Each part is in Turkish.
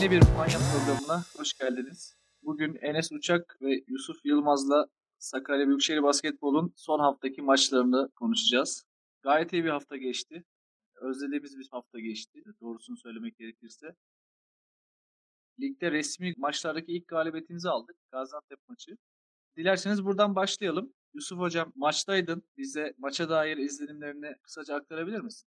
Yeni bir Manya programına hoş geldiniz. Bugün Enes Uçak ve Yusuf Yılmaz'la Sakarya Büyükşehir Basketbol'un son haftaki maçlarını konuşacağız. Gayet iyi bir hafta geçti. Özlediğimiz bir hafta geçti. Doğrusunu söylemek gerekirse. Ligde resmi maçlardaki ilk galibiyetimizi aldık. Gaziantep maçı. Dilerseniz buradan başlayalım. Yusuf Hocam maçtaydın. Bize maça dair izlenimlerini kısaca aktarabilir misin?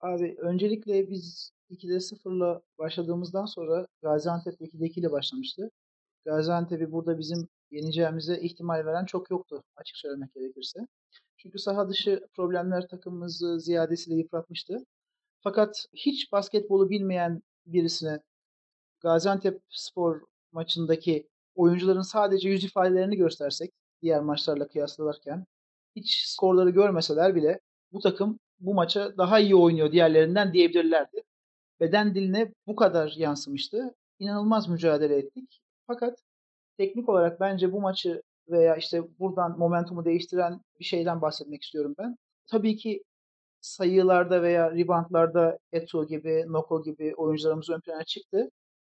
Abi öncelikle biz 2'de 0'la başladığımızdan sonra Gaziantep 2'de 2 ile başlamıştı. Gaziantep'i burada bizim yeneceğimize ihtimal veren çok yoktu açık söylemek gerekirse. Çünkü saha dışı problemler takımımızı ziyadesiyle yıpratmıştı. Fakat hiç basketbolu bilmeyen birisine Gaziantep spor maçındaki oyuncuların sadece yüz ifadelerini göstersek diğer maçlarla kıyaslarken hiç skorları görmeseler bile bu takım bu maça daha iyi oynuyor diğerlerinden diyebilirlerdi. Beden diline bu kadar yansımıştı. İnanılmaz mücadele ettik. Fakat teknik olarak bence bu maçı veya işte buradan momentumu değiştiren bir şeyden bahsetmek istiyorum ben. Tabii ki sayılarda veya reboundlarda Eto gibi, Noko gibi oyuncularımız ön plana çıktı.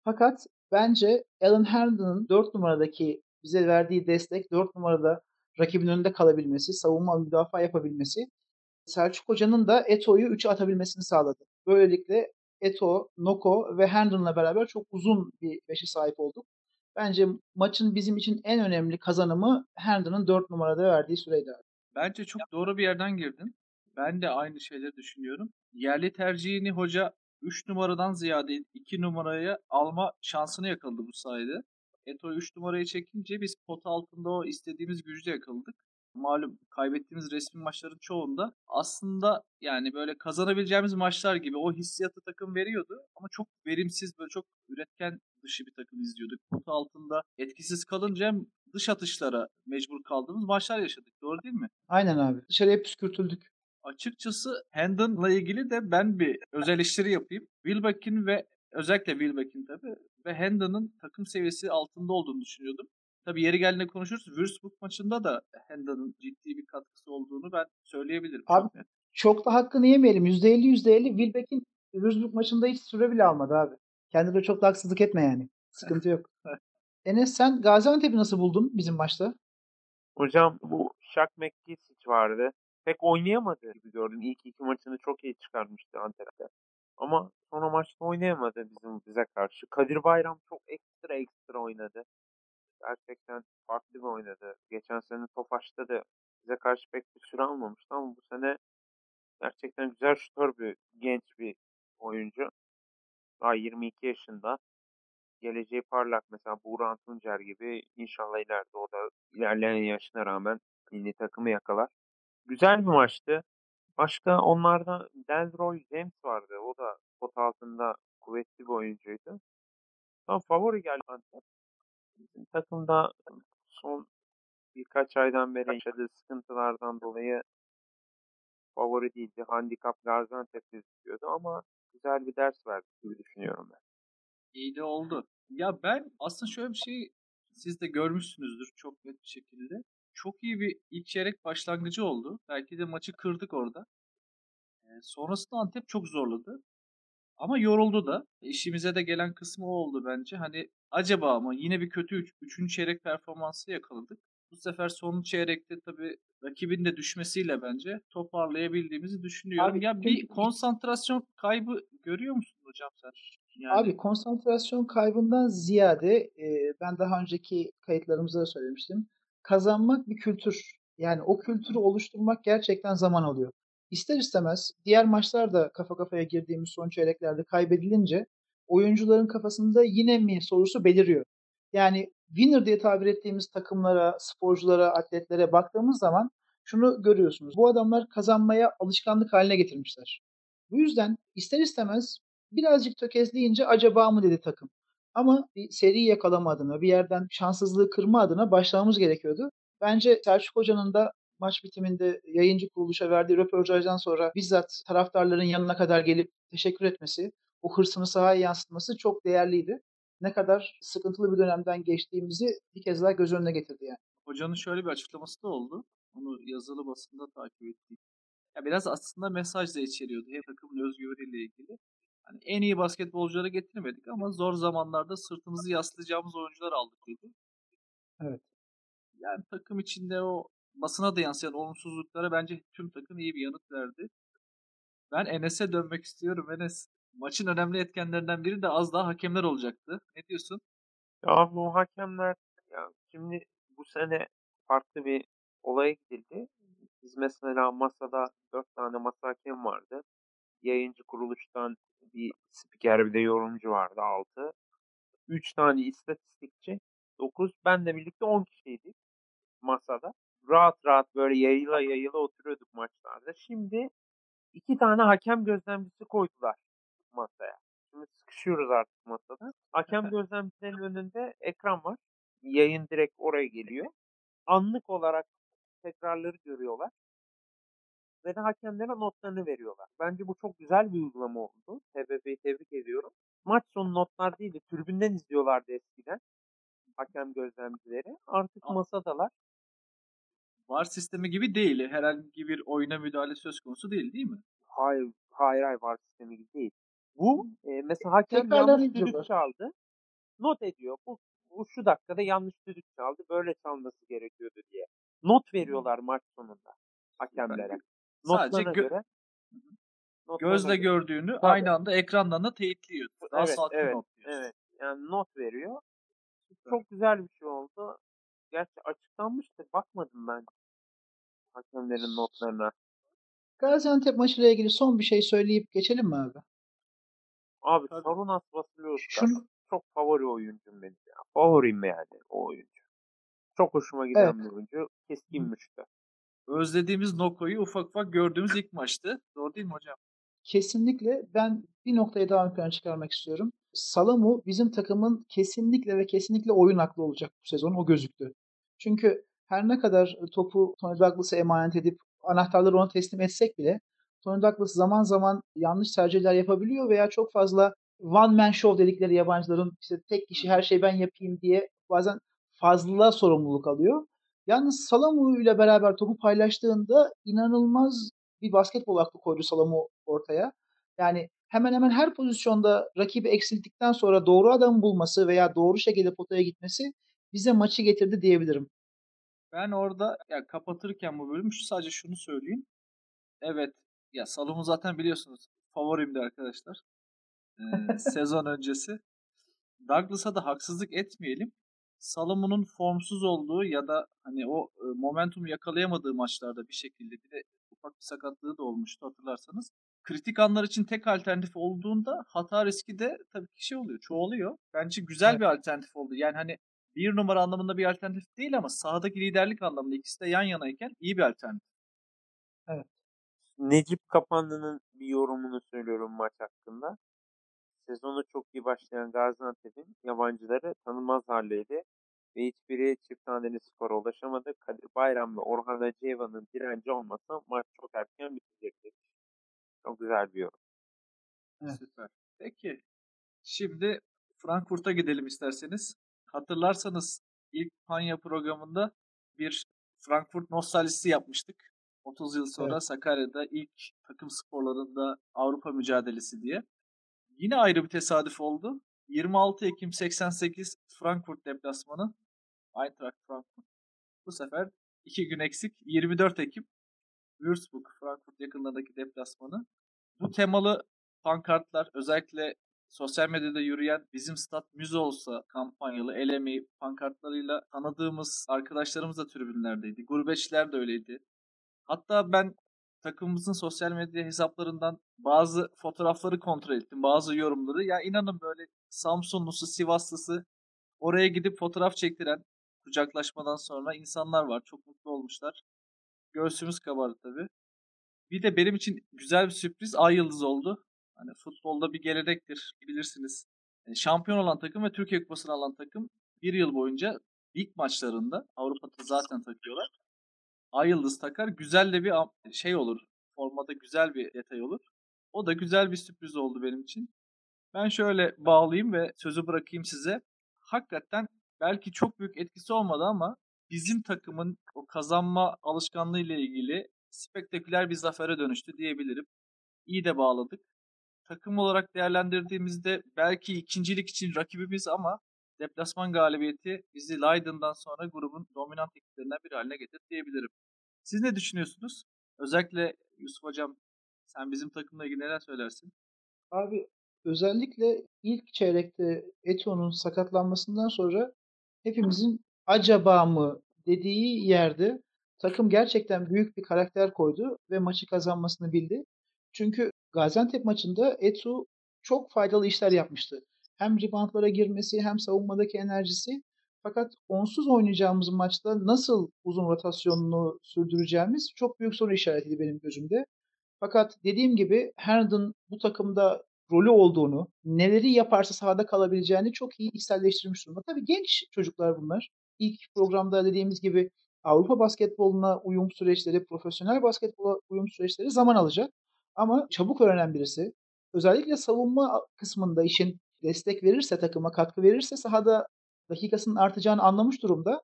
Fakat bence Alan Herndon'ın 4 numaradaki bize verdiği destek 4 numarada rakibin önünde kalabilmesi, savunma müdafaa yapabilmesi Selçuk Hoca'nın da Eto'yu 3'e atabilmesini sağladı. Böylelikle Eto, Noko ve Herndon'la beraber çok uzun bir beşe sahip olduk. Bence maçın bizim için en önemli kazanımı Herndon'ın 4 numarada verdiği süreydi. Bence çok doğru bir yerden girdin. Ben de aynı şeyleri düşünüyorum. Yerli tercihini hoca 3 numaradan ziyade 2 numaraya alma şansını yakaladı bu sayede. Eto 3 numarayı çekince biz pot altında o istediğimiz gücü yakaladık. Malum kaybettiğimiz resmi maçların çoğunda aslında yani böyle kazanabileceğimiz maçlar gibi o hissiyatı takım veriyordu ama çok verimsiz böyle çok üretken dışı bir takım izliyorduk. Pot altında etkisiz kalınca dış atışlara mecbur kaldığımız maçlar yaşadık. Doğru değil mi? Aynen abi. Dışarıya püskürtüldük. Açıkçası Hendon'la ilgili de ben bir özel eleştiri yapayım. Wilbeck'in ve özellikle Wilbeck'in tabii ve Hendon'ın takım seviyesi altında olduğunu düşünüyordum. Tabii yeri geldiğinde konuşuruz. Würzburg maçında da Hendon'ın ciddi bir katkısı olduğunu ben söyleyebilirim. Abi çok, çok da hakkını yemeyelim. %50 %50 Wilbeck'in Würzburg maçında hiç süre bile almadı abi. Kendine çok da haksızlık etme yani. Sıkıntı yok. Enes sen Gaziantep'i nasıl buldun bizim maçta? Hocam bu Shaq McGeesic vardı. Pek oynayamadı gibi gördüm. İlk iki maçını çok iyi çıkarmıştı Antep'te. Ama sonra maçta oynayamadı bizim bize karşı. Kadir Bayram çok ekstra ekstra oynadı. Gerçekten farklı bir oynadı. Geçen sene Tofaş'ta da bize karşı pek bir süre almamıştı ama bu sene gerçekten güzel şutör bir genç bir oyuncu. Daha 22 yaşında. Geleceği parlak mesela Buğra Tuncer gibi inşallah ileride o da ilerleyen yaşına rağmen milli takımı yakalar. Güzel bir maçtı. Başka onlarda Delroy James vardı. O da pot altında kuvvetli bir oyuncuydu. Tam favori geldi Antep. Bizim takımda son birkaç aydan beri yaşadığı sıkıntılardan dolayı favori değildi. Handikap Gaziantep gözüküyordu ama güzel bir ders verdi gibi düşünüyorum ben. İyi de oldu. Ya ben aslında şöyle bir şey siz de görmüşsünüzdür çok net bir şekilde. Çok iyi bir ilk çeyrek başlangıcı oldu. Belki de maçı kırdık orada. E, sonrasında Antep çok zorladı. Ama yoruldu da. İşimize de gelen kısmı o oldu bence. Hani acaba ama yine bir kötü 3. Üç, üçüncü çeyrek performansı yakaladık. Bu sefer son çeyrekte tabii rakibin de düşmesiyle bence toparlayabildiğimizi düşünüyorum. Abi, ya bir konsantrasyon kaybı görüyor musun hocam sen? Yani... Abi konsantrasyon kaybından ziyade e, ben daha önceki kayıtlarımızda da söylemiştim. Kazanmak bir kültür. Yani o kültürü oluşturmak gerçekten zaman alıyor. İster istemez diğer maçlarda kafa kafaya girdiğimiz son çeyreklerde kaybedilince oyuncuların kafasında yine mi sorusu beliriyor. Yani winner diye tabir ettiğimiz takımlara, sporculara, atletlere baktığımız zaman şunu görüyorsunuz. Bu adamlar kazanmaya alışkanlık haline getirmişler. Bu yüzden ister istemez birazcık tökezleyince acaba mı dedi takım. Ama bir seri yakalama adına, bir yerden şanssızlığı kırma adına başlamamız gerekiyordu. Bence Selçuk Hoca'nın da maç bitiminde yayıncı kuruluşa verdiği röportajdan sonra bizzat taraftarların yanına kadar gelip teşekkür etmesi, o hırsını sahaya yansıtması çok değerliydi. Ne kadar sıkıntılı bir dönemden geçtiğimizi bir kez daha göz önüne getirdi yani. Hocanın şöyle bir açıklaması da oldu. Onu yazılı basında takip ettik. Ya biraz aslında mesaj da içeriyordu. Hem takımın özgüveniyle ilgili. Hani en iyi basketbolcuları getirmedik ama zor zamanlarda sırtımızı yaslayacağımız oyuncular aldık dedi. Evet. Yani takım içinde o basına da yansıyan olumsuzluklara bence tüm takım iyi bir yanıt verdi. Ben Enes'e dönmek istiyorum. Enes, maçın önemli etkenlerinden biri de az daha hakemler olacaktı. Ne diyorsun? Ya abi o hakemler ya şimdi bu sene farklı bir olaya gidildi. Biz mesela masada dört tane masa hakem vardı. Yayıncı kuruluştan bir spiker bir de yorumcu vardı altı. Üç tane istatistikçi. Dokuz. Ben de birlikte on kişiydik masada. Rahat rahat böyle yayıla yayıla oturuyorduk maçlarda. Şimdi iki tane hakem gözlemcisi koydular masaya. Şimdi sıkışıyoruz artık masada. Hakem gözlemcilerin önünde ekran var. Yayın direkt oraya geliyor. Anlık olarak tekrarları görüyorlar. Ve de hakemlere notlarını veriyorlar. Bence bu çok güzel bir uygulama oldu. TBB'yi tebrik ediyorum. Maç sonu notlar değil de tribünden izliyorlardı eskiden. Hakem gözlemcileri. Artık Aa. masadalar. VAR sistemi gibi değil. Herhangi bir oyuna müdahale söz konusu değil değil mi? Hayır, hayır, hayır var sistemi gibi değil. Bu e, mesela hakem yanlış düdük çaldı. Not ediyor. Bu, bu şu dakikada yanlış düdük çaldı. Böyle çalması gerekiyordu diye. Not veriyorlar maç sonunda hakemlere. Sadece Notlarına gö- göre. notlarına gözle göre. gördüğünü Tabii. aynı anda ekrandan da teyitliyor. Daha Evet, sağlıklı evet, notluyor. evet. Yani not veriyor. Çok güzel bir şey oldu. Gerçi açıklanmıştı. Bakmadım ben hakemlerin notlarına. Gaziantep maçıyla ilgili son bir şey söyleyip geçelim mi abi? Abi Tabii. Sarunas Vasiliouskas Şunu çok favori oyuncum benim ya. Favorim yani o oyuncu. Çok hoşuma giden Evet. bir oyuncu. Keskin müşteri. Özlediğimiz Noko'yu ufak ufak gördüğümüz ilk maçtı. Doğru değil mi hocam? kesinlikle ben bir noktayı daha ön plana çıkarmak istiyorum. Salamu bizim takımın kesinlikle ve kesinlikle oyun aklı olacak bu sezon. O gözüktü. Çünkü her ne kadar topu Tony Douglas'a emanet edip anahtarları ona teslim etsek bile Tony Douglas zaman zaman yanlış tercihler yapabiliyor veya çok fazla one man show dedikleri yabancıların işte tek kişi her şeyi ben yapayım diye bazen fazla sorumluluk alıyor. Yalnız Salamu ile beraber topu paylaştığında inanılmaz bir basketbol aklı koydu Salamu ortaya. Yani hemen hemen her pozisyonda rakibi eksilttikten sonra doğru adamı bulması veya doğru şekilde potaya gitmesi bize maçı getirdi diyebilirim. Ben orada ya kapatırken bu bölümü şu sadece şunu söyleyeyim. Evet ya Salom'u zaten biliyorsunuz favorimdi arkadaşlar. Ee, sezon öncesi. Douglas'a da haksızlık etmeyelim. Salomon'un formsuz olduğu ya da hani o momentumu yakalayamadığı maçlarda bir şekilde bir de ufak bir sakatlığı da olmuştu hatırlarsanız. Kritik anlar için tek alternatif olduğunda hata riski de tabii ki şey oluyor, çoğalıyor. Bence güzel Evet. bir alternatif oldu. Yani hani bir numara anlamında bir alternatif değil ama sahadaki liderlik anlamında ikisi de yan yanayken iyi bir alternatif. Necip Kapanlı'nın bir yorumunu söylüyorum maç hakkında. Sezonu çok iyi başlayan Gaziantep'in yabancıları tanınmaz haldeydi. Ve hiçbiri çift haneli skora ulaşamadı. Kadir Bayram ve Orhan Acıyeva'nın direnci olmasa maç çok erken bitecekti. Çok güzel bir yorum. Süper. Peki. Şimdi Frankfurt'a gidelim isterseniz. Hatırlarsanız ilk Panya programında bir Frankfurt nostaljisi yapmıştık. 30 yıl sonra Evet. Sakarya'da ilk takım sporlarında Avrupa mücadelesi diye. Yine ayrı bir tesadüf oldu. 26 Ekim 88 Frankfurt deplasmanı. Eintracht Frankfurt. Bu sefer iki gün eksik. 24 Ekim Würzburg Frankfurt yakınlarındaki deplasmanı. Bu temalı pankartlar özellikle sosyal medyada yürüyen bizim stat müze olsa kampanyalı el emeği pankartlarıyla tanıdığımız arkadaşlarımız da tribünlerdeydi. Gurbetçiler de öyleydi. Hatta ben takımımızın sosyal medya hesaplarından bazı fotoğrafları kontrol ettim. Bazı yorumları. Ya inanın böyle Samsunlusu, Sivaslısı oraya gidip fotoğraf çektiren kucaklaşmadan sonra insanlar var. Çok mutlu olmuşlar. Göğsümüz kabardı tabii. Bir de benim için güzel bir sürpriz Ay Yıldız oldu. Hani futbolda bir gelenektir bilirsiniz. Yani şampiyon olan takım ve Türkiye Kupası'nı alan takım bir yıl boyunca ilk maçlarında Avrupa'da zaten takıyorlar. Ay Yıldız takar. Güzel de bir şey olur. Formada güzel bir detay olur. O da güzel bir sürpriz oldu benim için. Ben şöyle bağlayayım ve sözü bırakayım size. Hakikaten belki çok büyük etkisi olmadı ama bizim takımın o kazanma alışkanlığı ile ilgili spektaküler bir zafere dönüştü diyebilirim. İyi de bağladık. takım olarak değerlendirdiğimizde belki ikincilik için rakibimiz ama deplasman galibiyeti bizi Leiden'dan sonra grubun dominant ekiplerinden biri haline getirdi diyebilirim. Siz ne düşünüyorsunuz? Özellikle Yusuf Hocam sen bizim takımla ilgili neler söylersin? Abi özellikle ilk çeyrekte Eto'nun sakatlanmasından sonra hepimizin acaba mı dediği yerde takım gerçekten büyük bir karakter koydu ve maçı kazanmasını bildi. Çünkü Gaziantep maçında Eto çok faydalı işler yapmıştı. Hem reboundlara girmesi hem savunmadaki enerjisi. Fakat onsuz oynayacağımız maçta nasıl uzun rotasyonunu sürdüreceğimiz çok büyük soru işaretiydi benim gözümde. Fakat dediğim gibi Herndon bu takımda rolü olduğunu, neleri yaparsa sahada kalabileceğini çok iyi içselleştirmiş durumda. Tabii genç çocuklar bunlar. İlk programda dediğimiz gibi Avrupa basketboluna uyum süreçleri, profesyonel basketbola uyum süreçleri zaman alacak. Ama çabuk öğrenen birisi. Özellikle savunma kısmında işin destek verirse, takıma katkı verirse sahada dakikasının artacağını anlamış durumda.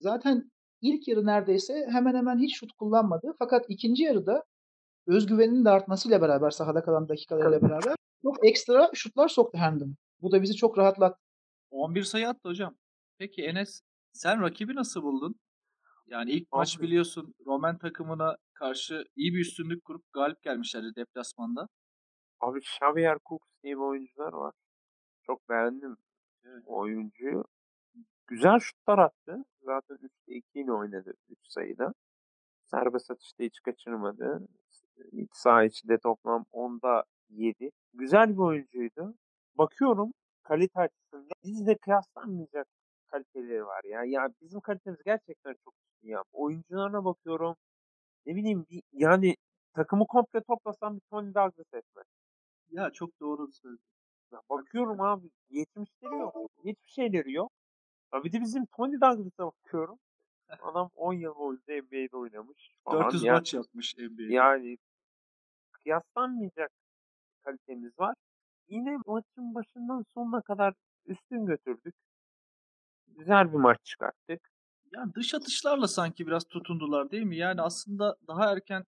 Zaten ilk yarı neredeyse hemen hemen hiç şut kullanmadı. Fakat ikinci yarıda özgüveninin de artmasıyla beraber sahada kalan dakikalarıyla beraber çok ekstra şutlar soktu Herndon. Bu da bizi çok rahatlattı. 11 sayı attı hocam. Peki Enes sen rakibi nasıl buldun? Yani ilk Abi. maç biliyorsun Roman takımına karşı iyi bir üstünlük kurup galip gelmişlerdi deplasmanda. Abi Xavier Cooks diye bir oyuncular var. Çok beğendim evet. oyuncuyu. Güzel şutlar attı. Zaten 3'te 2 ile oynadı 3 sayıda. Serbest atışta hiç kaçırmadı. İç saha içinde toplam 10'da 7. Güzel bir oyuncuydu. Bakıyorum kalite açısından bizle kıyaslanmayacak kaliteleri var ya. Ya bizim kalitemiz gerçekten çok ya. Oyuncularına bakıyorum. Ne bileyim bir, yani takımı komple toplasam bir Tony Douglas etmez. Ya çok doğru. Ya bakıyorum abi 70'leri yok. Hiçbir şeyleri yok. Ya bir de bizim Tony Douglas'a bakıyorum. Adam 10 yıl boyunca NBA'de oynamış. Falan. 400 yani, maç yapmış NBA'de. Yani kıyaslanmayacak kalitemiz var. Yine maçın başından sonuna kadar üstün götürdük. Güzel bir maç çıkarttık. Yani dış atışlarla sanki biraz tutundular değil mi? Yani aslında daha erken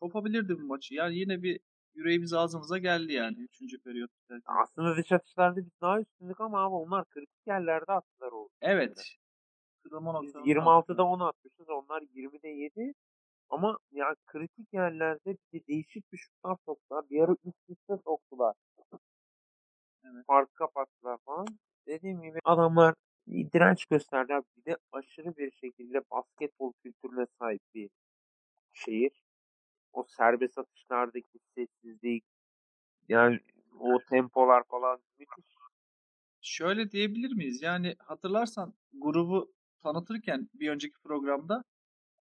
kopabilirdi bu maçı. Yani yine bir yüreğimiz ağzımıza geldi yani 3. periyot. Aslında dış atışlarda biz daha üstündük ama abi onlar kritik yerlerde attılar o. Evet. Kırılma biz 26'da 10 atmışız. Onlar 20'de 7. Ama ya kritik yerlerde bir değişik bir şutlar soktular. Bir ara üst üste soktular. Evet. Farkı kapattılar falan. Dediğim gibi adamlar direnç gösterdiler. Bir de aşırı bir şekilde basketbol kültürüne sahip bir şehir. O serbest atışlardaki sessizlik yani o tempolar falan müthiş. Şöyle diyebilir miyiz? Yani hatırlarsan grubu tanıtırken bir önceki programda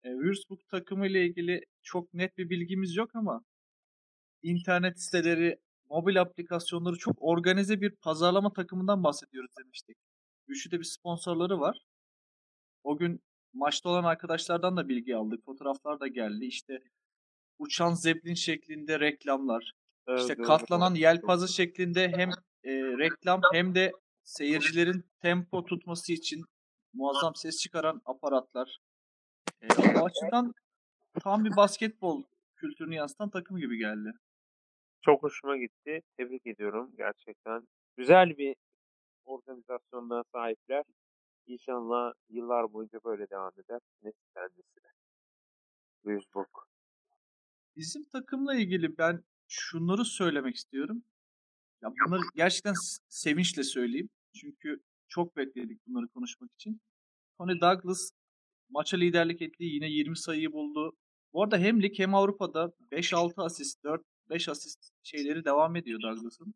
e, Würzburg takımı ile ilgili çok net bir bilgimiz yok ama internet siteleri, mobil aplikasyonları çok organize bir pazarlama takımından bahsediyoruz demiştik. Güçlü de bir sponsorları var. O gün maçta olan arkadaşlardan da bilgi aldık. Fotoğraflar da geldi. İşte uçan zeplin şeklinde reklamlar. Evet, işte evet, katlanan evet. yelpaze şeklinde hem e, reklam hem de seyircilerin tempo tutması için muazzam ses çıkaran aparatlar. E, o açıdan tam bir basketbol kültürünü yansıtan takım gibi geldi. Çok hoşuma gitti. Tebrik ediyorum gerçekten. Güzel bir organizasyonuna sahipler. İnşallah yıllar boyunca böyle devam eder. Nesilden nesile. Duisburg. Bizim takımla ilgili ben şunları söylemek istiyorum. Ya bunları gerçekten sevinçle söyleyeyim. Çünkü çok bekledik bunları konuşmak için. Tony Douglas maça liderlik etti. Yine 20 sayıyı buldu. Bu arada hem lig hem Avrupa'da 5-6 asist, 4-5 asist şeyleri devam ediyor Douglas'ın.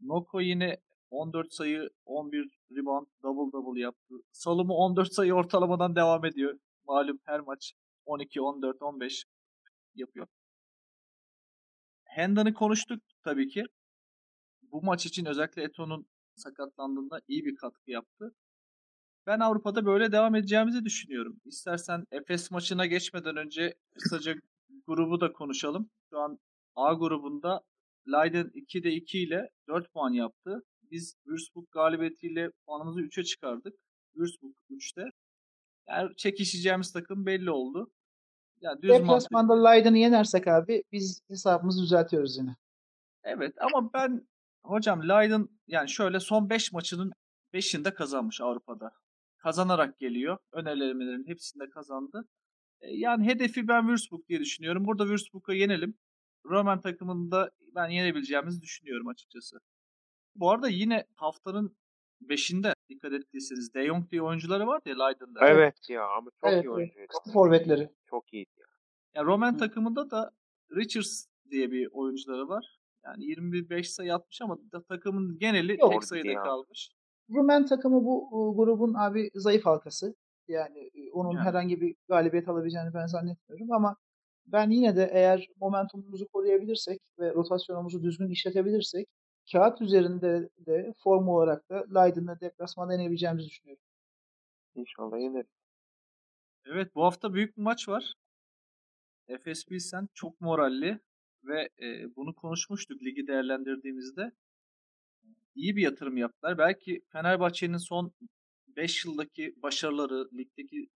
Noko yine 14 sayı, 11 rebound, double double yaptı. Salımı 14 sayı ortalamadan devam ediyor. Malum her maç 12, 14, 15 yapıyor. Hendon'ı konuştuk tabii ki. Bu maç için özellikle Eto'nun sakatlandığında iyi bir katkı yaptı. Ben Avrupa'da böyle devam edeceğimizi düşünüyorum. İstersen Efes maçına geçmeden önce kısaca grubu da konuşalım. Şu an A grubunda Leiden 2'de 2 ile 4 puan yaptı. Biz Würzburg galibiyetiyle puanımızı 3'e çıkardık. Würzburg 3'te. Yani çekişeceğimiz takım belli oldu. Yani düz Deplasmanda. Leiden'ı yenersek abi biz hesabımızı düzeltiyoruz yine. Evet ama ben hocam Leiden yani şöyle son 5 maçının 5'inde kazanmış Avrupa'da. Kazanarak geliyor. Ön hepsinde kazandı. E, yani hedefi ben Würzburg diye düşünüyorum. Burada Würzburg'u yenelim. Roman takımında ben yenebileceğimizi düşünüyorum açıkçası. Bu arada yine haftanın 5'inde dikkat ettiyseniz De Jong diye oyuncuları vardı ya Leiden'da. Evet ya ama çok Evet, iyi oyuncuydu. Kapı forvetleri. Çok iyiydi ya. Ya Roman Hı. takımında da Richards diye bir oyuncuları var. Yani 25 sayı atmış ama da takımın geneli Yok. tek sayıda Ya. kalmış. Rumen takımı bu e, grubun abi zayıf halkası. Yani e, onun Yani. herhangi bir galibiyet alabileceğini ben zannetmiyorum ama ben yine de eğer momentumumuzu koruyabilirsek ve rotasyonumuzu düzgün işletebilirsek kağıt üzerinde de form olarak da Leiden'la deplasmanda yenebileceğimizi düşünüyorum. İnşallah yeneriz. Evet bu hafta büyük bir maç var. Efes Pilsen çok moralli ve e, bunu konuşmuştuk ligi değerlendirdiğimizde. İyi bir yatırım yaptılar. Belki Fenerbahçe'nin son 5 yıldaki başarıları, ligdeki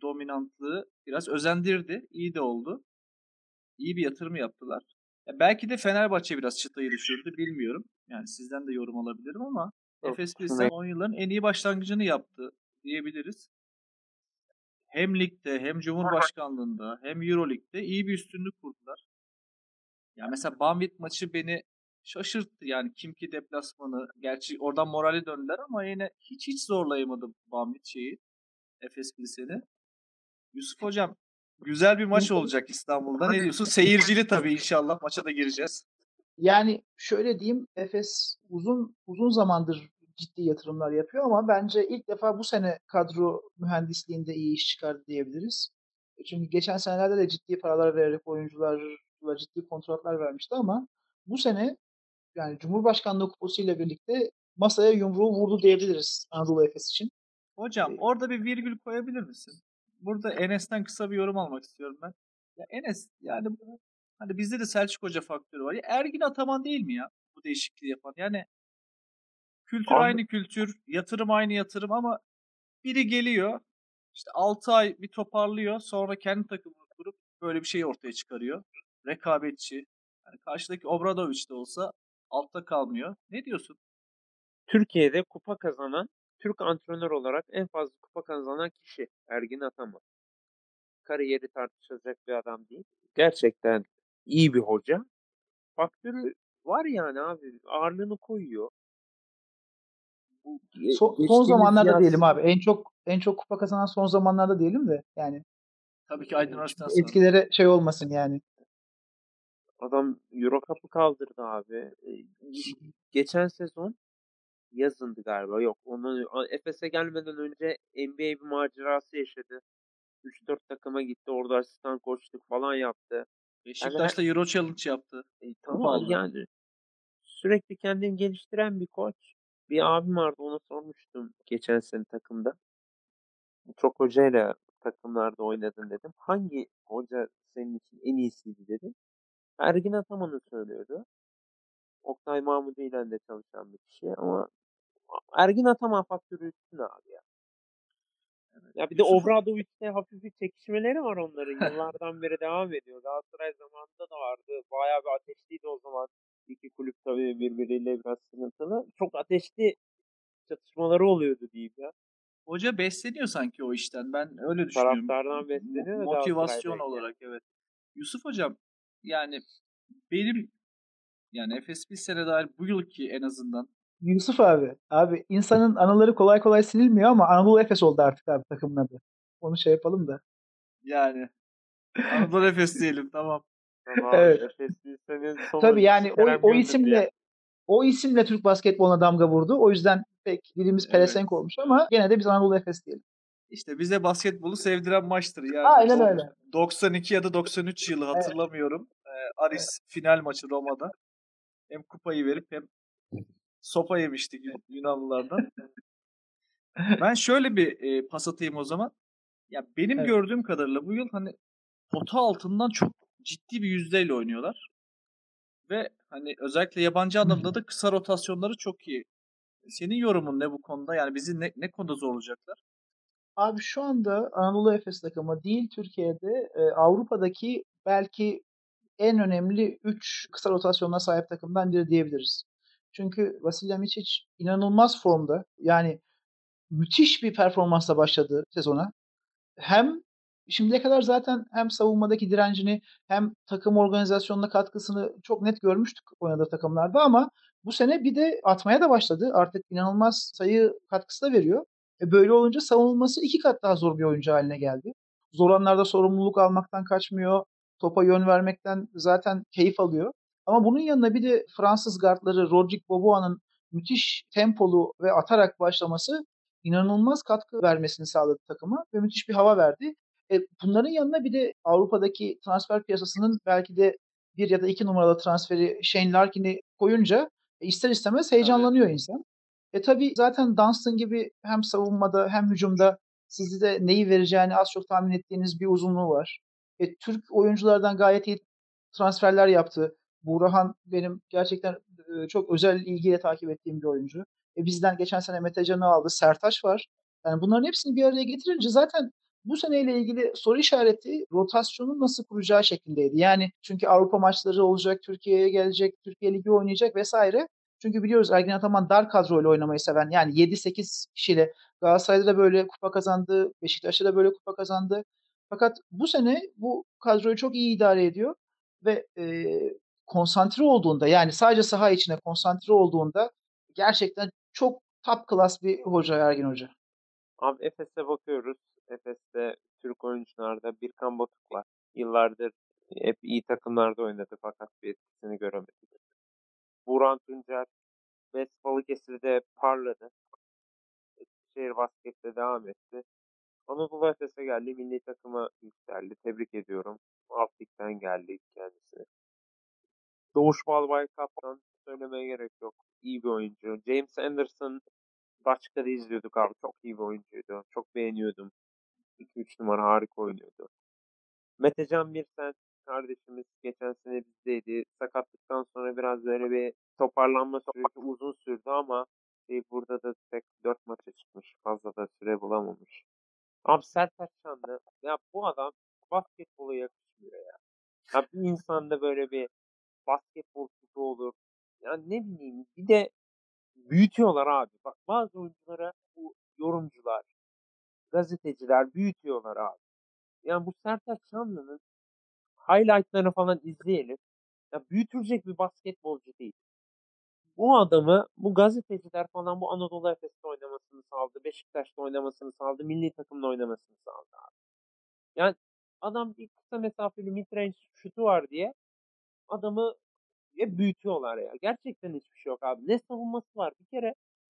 dominantlığı biraz özendirdi. İyi de oldu. İyi bir yatırım yaptılar. Ya belki de Fenerbahçe biraz çıtayı düşürdü bilmiyorum. Yani sizden de yorum alabilirim ama Yok, Efes Pilsen 10 yılların en iyi başlangıcını yaptı diyebiliriz. Hem ligde hem Cumhurbaşkanlığında hem Euroleague'de iyi bir üstünlük kurdular. Ya mesela Banvit maçı beni şaşırttı yani Kimki deplasmanı. Gerçi oradan morali döndüler ama yine hiç hiç zorlayamadı Banvit şeyi. Efes Pilsen'i. Yusuf hocam güzel bir maç olacak İstanbul'da. Ne diyorsun? Seyircili tabii inşallah maça da gireceğiz. Yani şöyle diyeyim Efes uzun uzun zamandır ciddi yatırımlar yapıyor ama bence ilk defa bu sene kadro mühendisliğinde iyi iş çıkardı diyebiliriz. Çünkü geçen senelerde de ciddi paralar vererek oyuncularla ciddi kontratlar vermişti ama bu sene yani Cumhurbaşkanlığı Kupası ile birlikte masaya yumruğu vurdu diyebiliriz Anadolu Efes için. Hocam orada bir virgül koyabilir misin? Burada Enes'ten kısa bir yorum almak istiyorum ben. Ya Enes yani bu- hani bizde de Selçuk Hoca faktörü var. Ya Ergin Ataman değil mi ya bu değişikliği yapan? Yani kültür Abi- aynı kültür, yatırım aynı yatırım ama biri geliyor işte 6 ay bir toparlıyor sonra kendi takımını kurup böyle bir şey ortaya çıkarıyor. Rekabetçi. Yani karşıdaki Obradoviç de olsa altta kalmıyor. Ne diyorsun? Türkiye'de kupa kazanan, Türk antrenör olarak en fazla kupa kazanan kişi Ergin Ataman. Kariyeri tartışılacak bir adam değil. Gerçekten iyi bir hoca. Faktörü var yani abi. Ağırlığını koyuyor. Bu ge- Son, son zamanlarda yaz- diyelim abi. En çok en çok kupa kazanan son zamanlarda diyelim de yani Tabii ki Aydın sonra. etkileri şey olmasın yani. Adam Euro Cup'ı kaldırdı abi. E, Geçen sezon yazındı galiba. Yok. Ondan Efes'e gelmeden önce NBA bir macerası yaşadı. 3-4 takıma gitti. Orada asistan koçluk falan yaptı. Beşiktaş'ta Euro Challenge yaptı. E, tamam yani sürekli kendini geliştiren bir koç. Bir abim vardı ona sormuştum geçen sene takımda. Çok hocayla takımlarda oynadın dedim. Hangi hoca senin için en iyisiydi dedim. Ergin Ataman'ı söylüyordu. Oktay Mahmudi ile de çalışan bir kişi ama Ergin Ataman faktörü üstün abi ya. Ya bir de Obradoviç'te hafif bir çekişmeleri var onların. Yıllardan beri devam ediyor. Galatasaray zamanında da vardı. Bayağı bir ateşliydi o zaman. İki kulüp tabii birbiriyle biraz sıkıntılı. Çok ateşli çatışmaları oluyordu diyeyim ya. Hoca besleniyor sanki o işten. Ben öyle düşünüyorum. Taraftardan besleniyor Motivasyon olarak evet. Yusuf hocam yani benim yani Efes bir sene dair bu yılki en azından Yusuf abi. Abi insanın anıları kolay kolay silinmiyor ama Anadolu Efes oldu artık abi takımın adı. Onu şey yapalım da. yani Anadolu Efes diyelim tamam. Tamam, Evet. Efes sonu Tabii yani o, o isimle ya. o isimle Türk basketboluna damga vurdu. O yüzden pek dilimiz Evet. pelesenk olmuş ama gene de biz Anadolu Efes diyelim. İşte bize basketbolu sevdiren maçtır. Yani Aynen öyle. 92 ya da 93 yılı hatırlamıyorum. Ee, Aris final maçı Roma'da. Hem kupayı verip hem sopa yemiştik Yun- Yunanlılardan. ben şöyle bir e, pas atayım o zaman. Ya benim Evet. gördüğüm kadarıyla bu yıl hani pota altından çok ciddi bir yüzdeyle oynuyorlar. Ve hani özellikle yabancı anlamda da kısa rotasyonları çok iyi. Senin yorumun ne bu konuda? Yani bizi ne, ne konuda zorlayacaklar? Abi şu anda Anadolu Efes takımı değil Türkiye'de e, Avrupa'daki belki en önemli 3 kısa rotasyonuna sahip takımdan biri diyebiliriz. Çünkü Vasilya Micic inanılmaz formda. Yani müthiş bir performansla başladı sezona. Hem şimdiye kadar zaten hem savunmadaki direncini hem takım organizasyonuna katkısını çok net görmüştük oynadığı takımlarda ama bu sene bir de atmaya da başladı. Artık inanılmaz sayı katkısı da veriyor. E böyle olunca savunulması iki kat daha zor bir oyuncu haline geldi. Zor anlarda sorumluluk almaktan kaçmıyor. Topa yön vermekten zaten keyif alıyor. Ama bunun yanına bir de Fransız gardları Rodrigue Boboa'nın müthiş tempolu ve atarak başlaması inanılmaz katkı vermesini sağladı takıma ve müthiş bir hava verdi. E, bunların yanına bir de Avrupa'daki transfer piyasasının belki de bir ya da iki numaralı transferi Shane Larkin'i koyunca e, ister istemez heyecanlanıyor evet. insan. E tabi zaten Dunstan gibi hem savunmada hem hücumda sizi de neyi vereceğini az çok tahmin ettiğiniz bir uzunluğu var. E, Türk oyunculardan gayet iyi transferler yaptı. Burhan benim gerçekten e, çok özel ilgiyle takip ettiğim bir oyuncu. E, bizden geçen sene Mete Can'ı aldı. Sertaş var. Yani bunların hepsini bir araya getirince zaten bu seneyle ilgili soru işareti rotasyonu nasıl kuracağı şeklindeydi. Yani çünkü Avrupa maçları olacak, Türkiye'ye gelecek, Türkiye Ligi oynayacak vesaire. Çünkü biliyoruz Ergin Ataman dar kadroyla oynamayı seven yani 7-8 kişiyle Galatasaray'da da böyle kupa kazandı, Beşiktaş'ta da böyle kupa kazandı. Fakat bu sene bu kadroyu çok iyi idare ediyor ve e, konsantre olduğunda yani sadece saha içine konsantre olduğunda gerçekten çok top class bir hoca Ergin Hoca. Abi Efes'e bakıyoruz. Efes'te Türk oyuncularda Birkan Batuk var. Yıllardır hep iyi takımlarda oynadı fakat bir etkisini göremedik. Buran Tuncer West Balıkesir'de parladı. Eskişehir Basket'te devam etti. Anadolu Efes'e geldi. Milli takıma yükseldi. Tebrik ediyorum. Alt geldi kendisi. Doğuş Balbay kaptan söylemeye gerek yok. İyi bir oyuncu. James Anderson başka da izliyorduk abi. Çok iyi bir oyuncuydu. Çok beğeniyordum. 2-3 numara harika oynuyordu. Metecan Birsen kardeşimiz geçen sene bizdeydi. Sakatlıktan sonra biraz böyle bir toparlanma süreci uzun sürdü ama e, burada da tek 4 maça çıkmış. Fazla da süre bulamamış. Abi Sertaç Şanlı ya bu adam basketbola yakışmıyor ya. Ya bir insanda böyle bir basketbol tutu olur. Ya ne bileyim bir de büyütüyorlar abi. Bak bazı oyunculara bu yorumcular, gazeteciler büyütüyorlar abi. Yani bu Sertaç Şanlı'nın highlightlarını falan izleyelim. Ya büyütülecek bir basketbolcu değil. Bu adamı bu gazeteciler falan bu Anadolu Efes'te oynamasını sağladı. Beşiktaş'ta oynamasını sağladı. Milli takımda oynamasını sağladı abi. Yani adam bir kısa mesafeli midrange şutu var diye adamı hep büyütüyorlar ya. Gerçekten hiçbir şey yok abi. Ne savunması var. Bir kere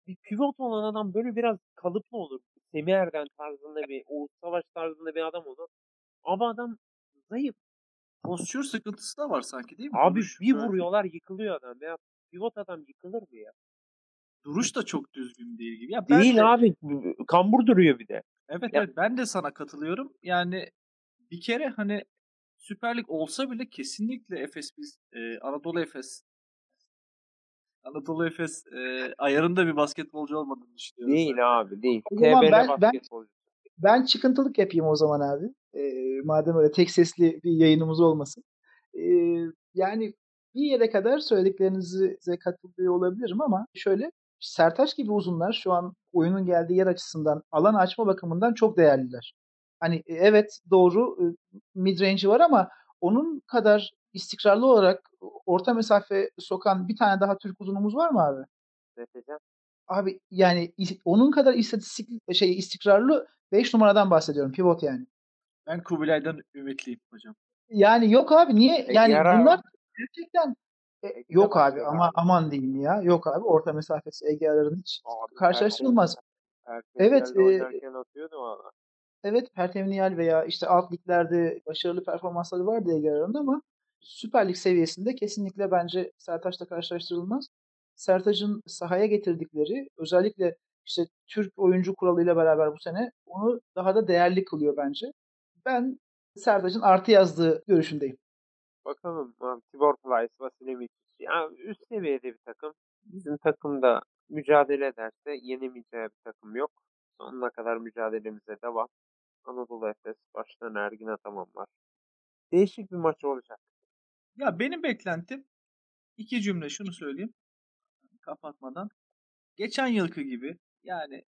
bir pivot olan adam böyle biraz kalıplı olur. Semih Erden tarzında bir, Oğuz Savaş tarzında bir adam olur. Ama adam zayıf. Postür sıkıntısı da var sanki değil mi? Abi Duruş, bir vuruyorlar yıkılıyor adam. Ya pivot adam yıkılır mı ya? Duruş da çok düzgün değil gibi. Ya değil de, abi. Kambur duruyor bir de. Evet ya. evet ben de sana katılıyorum. Yani bir kere hani Süper Lig olsa bile kesinlikle Efes biz e, Anadolu Efes Anadolu Efes e, ayarında bir basketbolcu olmadığını düşünüyorum. Değil ben. abi değil. O zaman ben, basketbolcu. Ben, ben çıkıntılık yapayım o zaman abi. E, madem öyle tek sesli bir yayınımız olmasın. E, yani bir yere kadar söylediklerinize katılıyor olabilirim ama şöyle Sertaç gibi uzunlar şu an oyunun geldiği yer açısından alan açma bakımından çok değerliler. Hani e, evet doğru e, mid range'i var ama onun kadar istikrarlı olarak orta mesafe sokan bir tane daha Türk uzunumuz var mı abi? Mesela? Abi yani onun kadar istatistik şey istikrarlı 5 numaradan bahsediyorum. Pivot yani. Ben Kubilay'dan ümitliyim hocam. Yani yok abi niye? Yani Yara. bunlar gerçekten e, yok abi ama aman diyeyim ya. Yok abi orta mesafesi Ege Arar'ın hiç abi, karşılaştırılmaz. Evet. E, atıyordu. Evet Pertemniyal veya işte alt liglerde başarılı performansları vardı Ege Arar'ın ama Süper Lig seviyesinde kesinlikle bence Sertaç'la karşılaştırılmaz. Sertaç'ın sahaya getirdikleri özellikle işte Türk oyuncu kuralıyla beraber bu sene onu daha da değerli kılıyor bence. Ben Sertaç'ın artı yazdığı görüşündeyim. Bakalım Tibor Plyce, Vasilevich yani üst seviyede bir takım. Bizim takımda mücadele ederse yenemeyeceği bir takım yok. Sonuna kadar mücadelemize devam. Anadolu Efes baştan Ergin Ataman var. Değişik bir maç olacak. Ya benim beklentim iki cümle şunu söyleyeyim kapatmadan. Geçen yılki gibi yani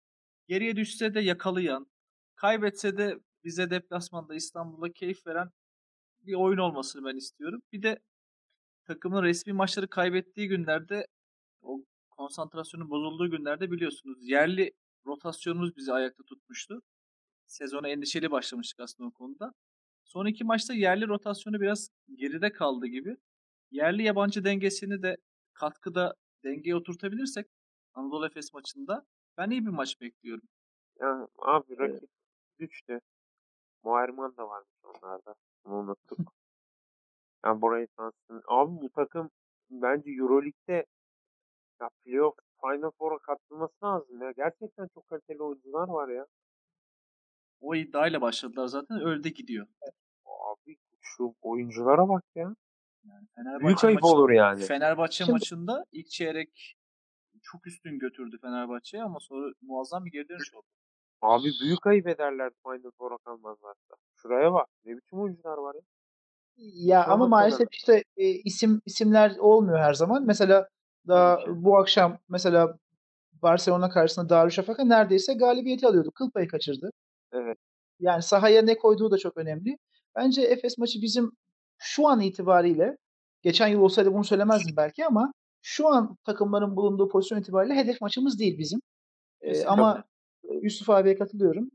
geriye düşse de yakalayan, kaybetse de bize deplasmanda İstanbul'da keyif veren bir oyun olmasını ben istiyorum. Bir de takımın resmi maçları kaybettiği günlerde o konsantrasyonun bozulduğu günlerde biliyorsunuz yerli rotasyonumuz bizi ayakta tutmuştu. Sezona endişeli başlamıştık aslında o konuda. Son iki maçta yerli rotasyonu biraz geride kaldı gibi. Yerli yabancı dengesini de katkıda dengeye oturtabilirsek Anadolu Efes maçında ben iyi bir maç bekliyorum. Yani abi rakip güçtü. Muayerman da varmış onlarda. Bunu unuttuk. yani burayı sansın. Abi bu takım bence Euroleague'de ya playoff Final Four'a katılması lazım ya. Gerçekten çok kaliteli oyuncular var ya. O iddiayla başladılar zaten öyle de gidiyor. Abi şu oyunculara bak ya. Yani Fenerbahçe Büyük ayıp maçı- olur yani. Fenerbahçe Şimdi- maçında ilk çeyrek çok üstün götürdü Fenerbahçe'ye ama sonra muazzam bir geri dönüş oldu. Abi büyük ayıp ederler Final Four'a kalmazlarsa. Şuraya bak. Ne biçim oyuncular var ya. Ya Şu ama maalesef kadar. işte e, isim isimler olmuyor her zaman. Mesela daha bu akşam mesela Barcelona karşısında Darüşşafaka neredeyse galibiyeti alıyordu. Kıl payı kaçırdı. Evet. Yani sahaya ne koyduğu da çok önemli. Bence Efes maçı bizim şu an itibariyle geçen yıl olsaydı bunu söylemezdim belki ama şu an takımların bulunduğu pozisyon itibariyle hedef maçımız değil bizim. Ee, ama e, Yusuf abiye katılıyorum.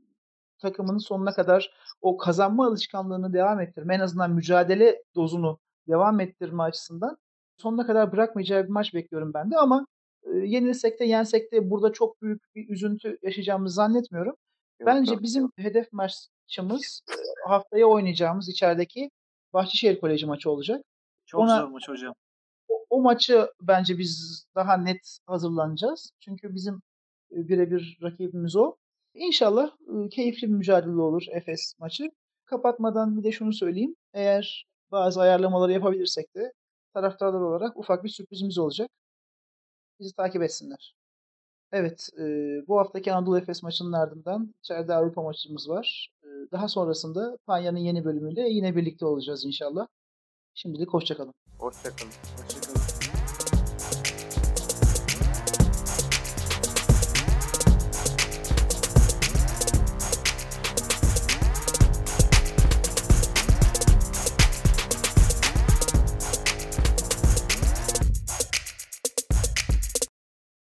Takımının sonuna kadar o kazanma alışkanlığını devam ettirme, en azından mücadele dozunu devam ettirme açısından sonuna kadar bırakmayacağı bir maç bekliyorum ben de ama e, yenilsek de yensek de burada çok büyük bir üzüntü yaşayacağımızı zannetmiyorum. Bence yok. bizim hedef maçımız e, haftaya oynayacağımız içerideki Bahçeşehir Koleji maçı olacak. Çok Ona- zor maç hocam. O, o maçı bence biz daha net hazırlanacağız. Çünkü bizim e, birebir rakibimiz o. İnşallah e, keyifli bir mücadele olur Efes maçı. Kapatmadan bir de şunu söyleyeyim. Eğer bazı ayarlamaları yapabilirsek de taraftarlar olarak ufak bir sürprizimiz olacak. Bizi takip etsinler. Evet, e, bu haftaki Anadolu Efes maçının ardından içeride Avrupa maçımız var. E, daha sonrasında Panya'nın yeni bölümüyle yine birlikte olacağız inşallah. Şimdilik hoşçakalın. Hoşçakalın. Hoşçakalın.